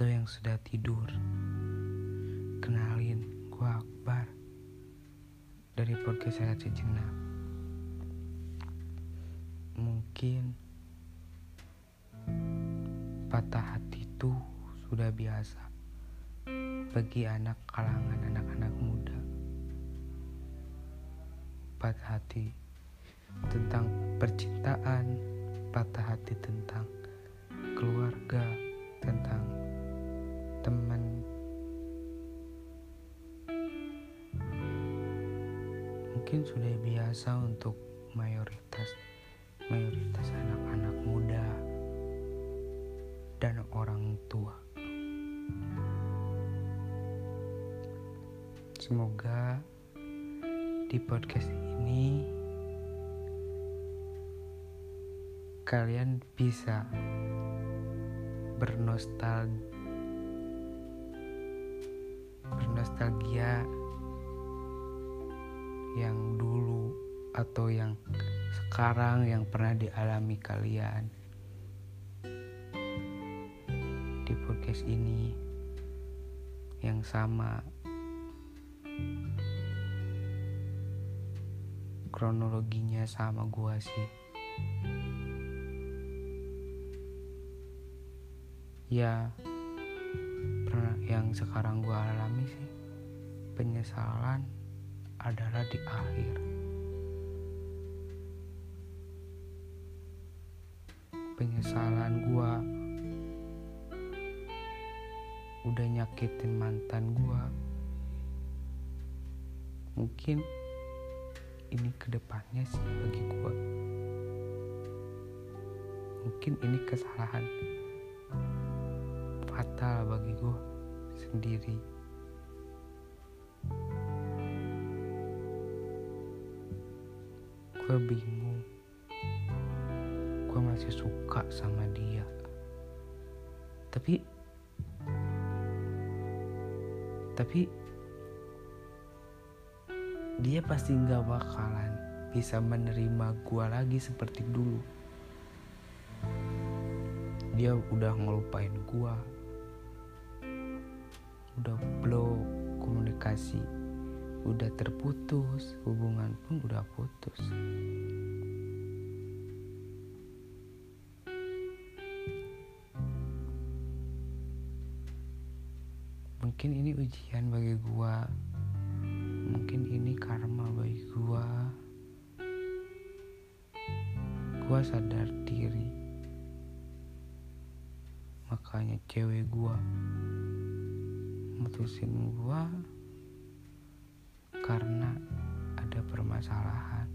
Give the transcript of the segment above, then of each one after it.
atau yang sudah tidur. Kenalin, gua Akbar dari podcast saya sejenak. Mungkin patah hati itu sudah biasa bagi anak kalangan anak-anak muda. Patah hati tentang percintaan, patah hati tentang keluarga, Mungkin sudah biasa untuk mayoritas mayoritas anak-anak muda dan orang tua. Semoga di podcast ini kalian bisa bernostal bernostalgia yang atau yang sekarang yang pernah dialami kalian di podcast ini yang sama? Kronologinya sama gua sih. Ya pernah yang sekarang gue alami sih penyesalan adalah di akhir udah nyakitin mantan gue mungkin ini ke depannya sih bagi gue mungkin ini kesalahan fatal bagi gue sendiri. Gue bingung. Gue masih suka sama dia. Tapi tapi dia pasti nggak bakalan bisa menerima gue lagi seperti dulu. Dia udah ngelupain gue udah blow komunikasi. Udah terputus hubungan pun udah putus mungkin ini ujian bagi gua. Mungkin ini karma bagi gua. Gua sadar diri. Makanya cewek gua mutusin gua karena ada permasalahan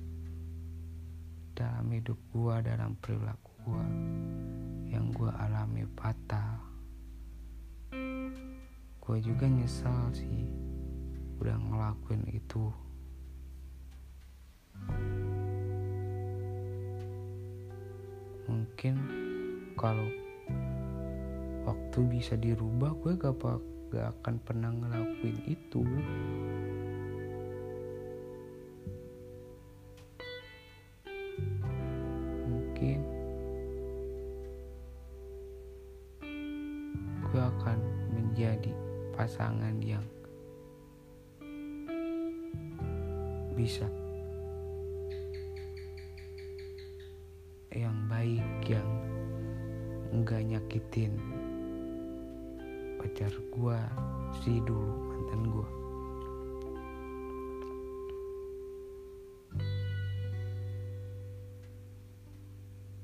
dalam hidup gua dalam perilaku gua yang gua alami fatal gua juga nyesal sih udah ngelakuin itu. Mungkin kalau waktu bisa dirubah gue gak, gak akan pernah ngelakuin itu pasangan yang bisa. Yang baik yang enggak nyakitin pacar gua sih dulu mantan gua.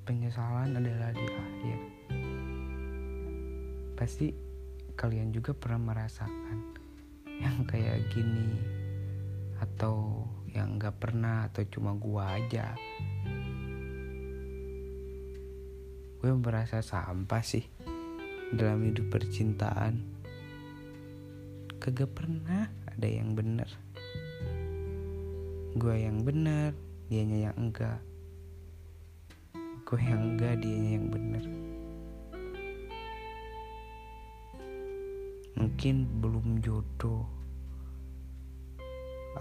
Penyesalan adalah di akhir. Pasti kalian juga pernah merasakan yang kayak gini? Atau yang gak pernah atau cuma gua aja? Gue merasa sampah sih dalam hidup percintaan. Kagak pernah ada yang bener. Gue yang bener dianya yang enggak. Gue yang enggak dianya yang mungkin belum jodoh.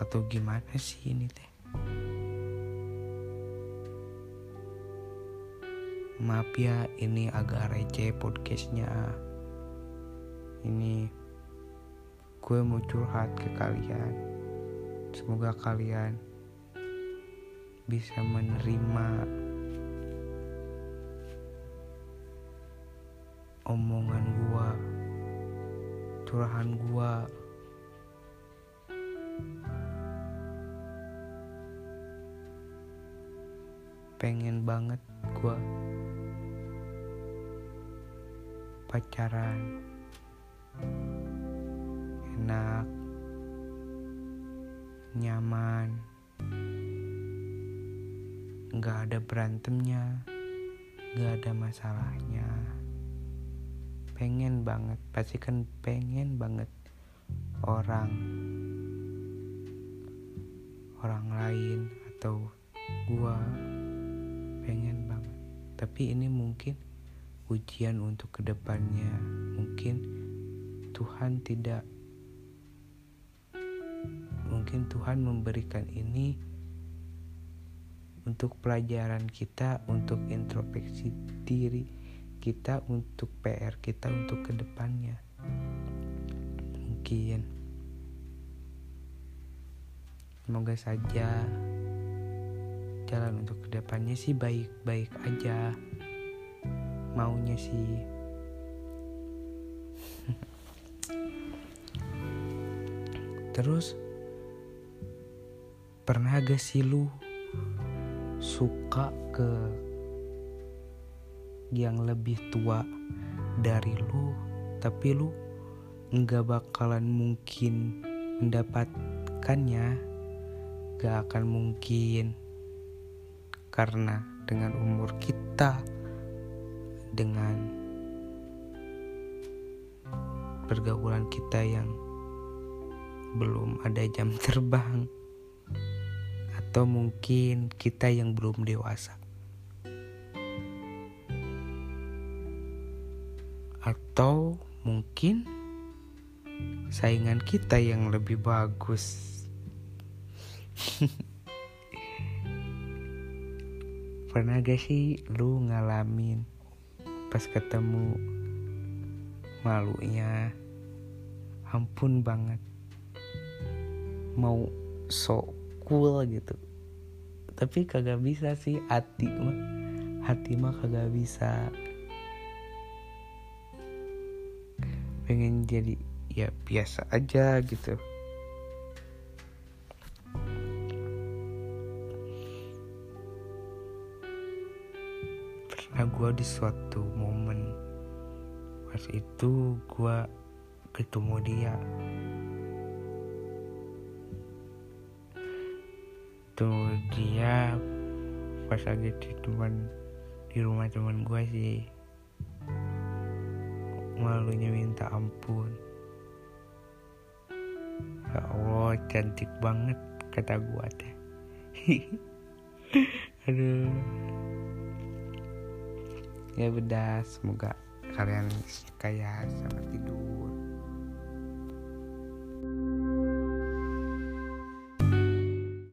Atau gimana sih ini teh? Maaf ya ini agak receh podcastnya. Ini gue mau curhat ke kalian. Semoga kalian bisa menerima omongan gua curahan gua. Pengen banget gua pacaran. Enak nyaman. Nggak ada berantemnya nggak ada masalahnya pengen banget pasti kan pengen banget orang orang lain atau gua pengen banget. Tapi ini mungkin ujian untuk ke depannya. Mungkin Tuhan tidak mungkin Tuhan memberikan ini untuk pelajaran kita untuk introspeksi diri kita untuk PR kita untuk ke depannya mungkin. Semoga saja jalan untuk ke depannya sih baik-baik aja. Maunya sih. Terus pernah gak sih lu suka ke yang lebih tua dari lu tapi lu nggak bakalan mungkin mendapatkannya. Gak akan mungkin. Karena dengan umur kita dengan pergaulan kita yang belum ada jam terbang atau mungkin kita yang belum dewasa atau mungkin saingan kita yang lebih bagus? Pernah gak sih lu ngalamin pas ketemu malunya? Ampun banget. Mau sok cool gitu. Tapi kagak bisa sih hati mah. Hati mah kagak bisa pengen jadi ya biasa aja gitu. Pernah gue di suatu momen pas itu gue ketemu dia. Tuh dia pas lagi di teman di rumah teman gue sih malunya minta ampun. Ya Allah cantik banget kata gue teh. Aduh. Ya udah semoga kalian kayak selamat tidur